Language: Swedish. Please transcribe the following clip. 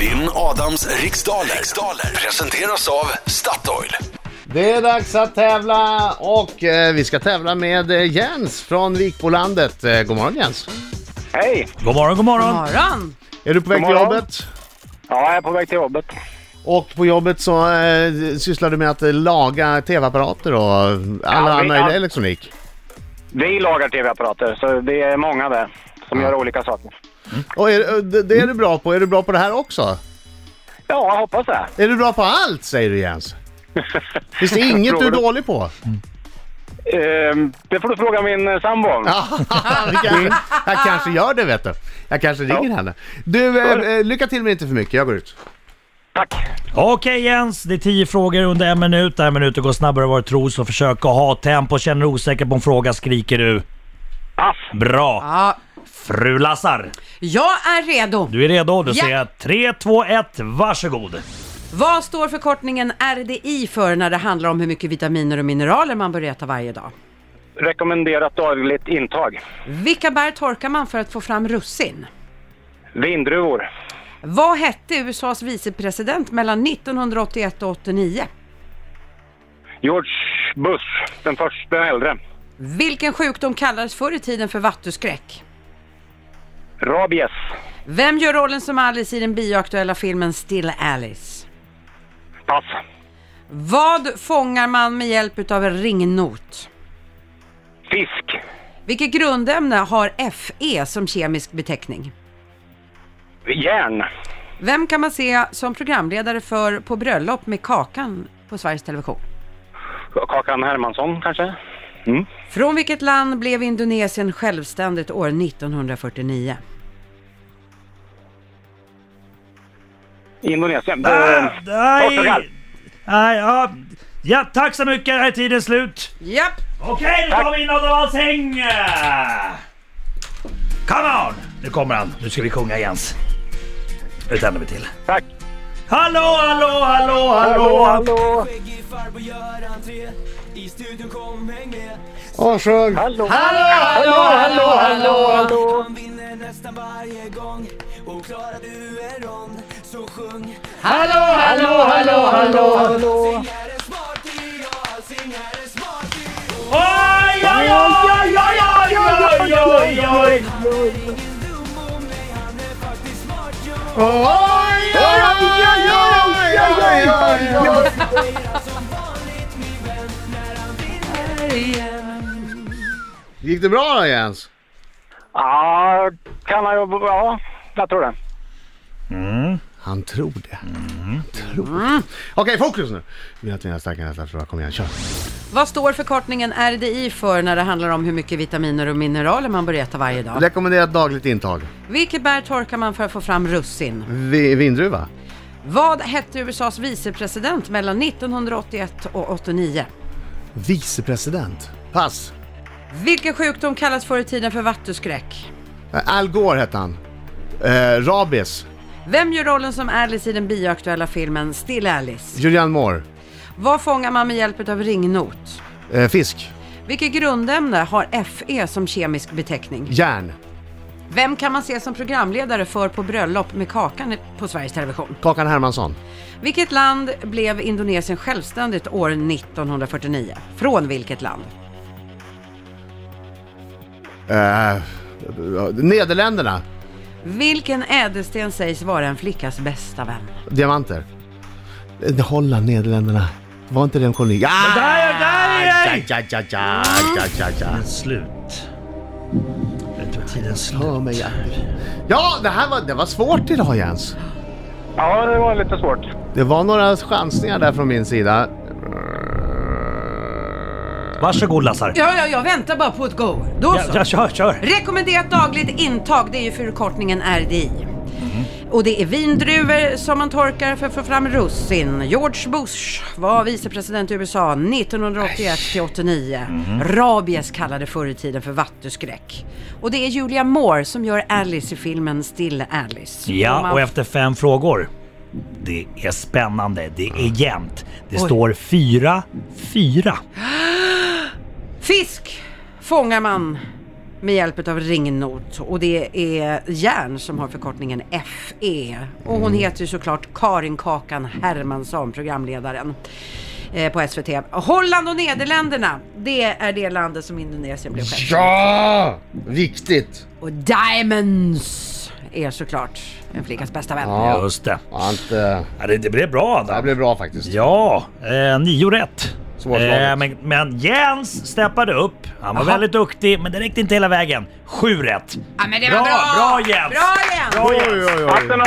Vinn Adams riksdaler. riksdaler presenteras av Statoil. Det är dags att tävla och eh, vi ska tävla med eh, Jens från Vikbolandet. Eh, god morgon Jens! Hej! God morgon, god morgon. morgon! Är du på väg God till morgon. jobbet? Ja, jag är på väg till jobbet. Och på jobbet så eh, sysslar du med att eh, laga tv-apparater och alla Ja, vi- möjliga ja. elektronik. Vi lagar tv-apparater, så det är många där som gör olika saker. Och är, eh, det, det är du bra på. Är du bra på det här också? Ja, jag hoppas det. Är du bra på allt säger du Jens? Finns det inget du är dålig på? Ehm, det får du fråga min eh, sambo om. Ja, vi kanske, jag kanske gör det vet du. Jag kanske ringer Ja. henne. Du, eh, eh, lycka till men inte för mycket. Jag går ut. Tack! Okej Jens, det är tio frågor under en minut. Den här minuten går snabbare än vad du tror, så försök att ha tempo. Känner du osäker på en fråga skriker du. Pass! Bra! Ja, Fru Lassar, jag är redo. du är redo? Då Ja. säger jag 3, 2, 1, varsågod! Vad står förkortningen RDI för när det handlar om hur mycket vitaminer och mineraler man bör äta varje dag? Rekommenderat dagligt intag. Vilka bär torkar man för att få fram russin? Vindruvor. Vad hette USAs vicepresident mellan 1981 och 89? George Bush, den första, den äldre. Vilken sjukdom kallades förr i tiden för vattuskräck? Rabies. Vem gör rollen som Alice i den bioaktuella filmen Still Alice? Pass. Vad fångar man med hjälp av en ringnot? Fisk. Vilket grundämne har Fe som kemisk beteckning? Järn. Vem kan man se som programledare för På bröllop med Kakan på Sveriges Television? Kakan Hermansson kanske? Mm. Från vilket land blev Indonesien självständigt år 1949? Indonesien. Ah, Eh, nej! Nej, ja. ja, tack så mycket. Här är tiden slut. Japp! Okej, nu tar vi in Adam Alsing! Come on! Nu kommer han. Nu ska vi sjunga Jens. Nu tänder vi till. Tack! Hallå, hallå, hallå, hallå! hallå! Entré I studion kom häng med Och sjung! Hallå, hallå, hallå, hallå, hallå! Han vinner nästan varje gång Och klarar du en rond Så sjung Hallå, Hallå, hallå, hallå, hallå! Oj, oj, oj, oj, oj, oj, oj, oj! Jo Oj, oj, oj, oj, oj, oj, oj. Igen Gick det bra då Jens? Ja, kan han ju... Ja, jag tror det. Han tror det. Tror det. Okej, fokus nu! Mina två starka nästa fråga. Kom igen, kör. Vad står förkortningen RDI för när det handlar om hur mycket vitaminer och mineraler man bör äta varje dag? Rekommenderat dagligt intag. Vilket bär torkar man för att få fram russin? Vi, vindruva. Vad hette USAs vicepresident mellan 1981 och 89? Vicepresident. Pass. Vilken sjukdom kallas förr i tiden för vattuskräck? Eh, Al Gore hette han. Eh, rabies. Vem gör rollen som Alice i den bioaktuella filmen Still Alice? Julianne Moore. Vad fångar man med hjälp av ringnot? Eh, fisk. Vilket grundämne har Fe som kemisk beteckning? Järn. Vem kan man se som programledare för På bröllop med Kakan på Sveriges Television? Kakan Hermansson. Vilket land blev Indonesien självständigt år 1949? Från vilket land? Eh, Nederländerna. Vilken ädelsten sägs vara en flickas bästa vän? Diamanter. Eh, Holland, Nederländerna. Var inte det en koloni? Ah! Där, där är Ja, ja, ja, ja, ja, ja, ja. Slut. Tiden slut. Hör mig, ja. Ja, det här var, det var svårt idag Jens. Ja, det var lite svårt. Det var några chansningar där från min sida. Varsågod Lassar. Ja, ja, jag väntar bara på ett go. Då Ja, så. ja, kör, kör. Rekommenderat dagligt intag, det är ju förkortningen RDI. Och det är vindruvor som man torkar för att få fram russin. George Bush var vicepresident i USA 1981 till 89. Rabies kallade förr i tiden för vattuskräck. Och det är Julia Moore som gör Alice i filmen Still Alice. Ja, man- och efter fem frågor. Det är spännande, det är jämnt. Det Oj. står 4-4. Fisk fångar man med hjälp av ringnot och det är järn som har förkortningen FE. Och hon heter ju såklart Karin Kakan Hermansson, programledaren eh, på SVT. Holland och Nederländerna, det är det landet som Indonesien blev själv. Ja! Viktigt! Och Diamonds är såklart en flickas bästa vän. Ja. Just det. Ja, det, det blev bra Det Adam. blev bra faktiskt. Ja, eh, nio rätt. Eh, men, men Jens steppade upp. Han var Jaha. väldigt duktig, men det räckte inte hela vägen. Sju rätt. Ja, men det Bra, var bra! bra Jens! Bra Jens! Bra Oj, Jens! oj, oj. Hatten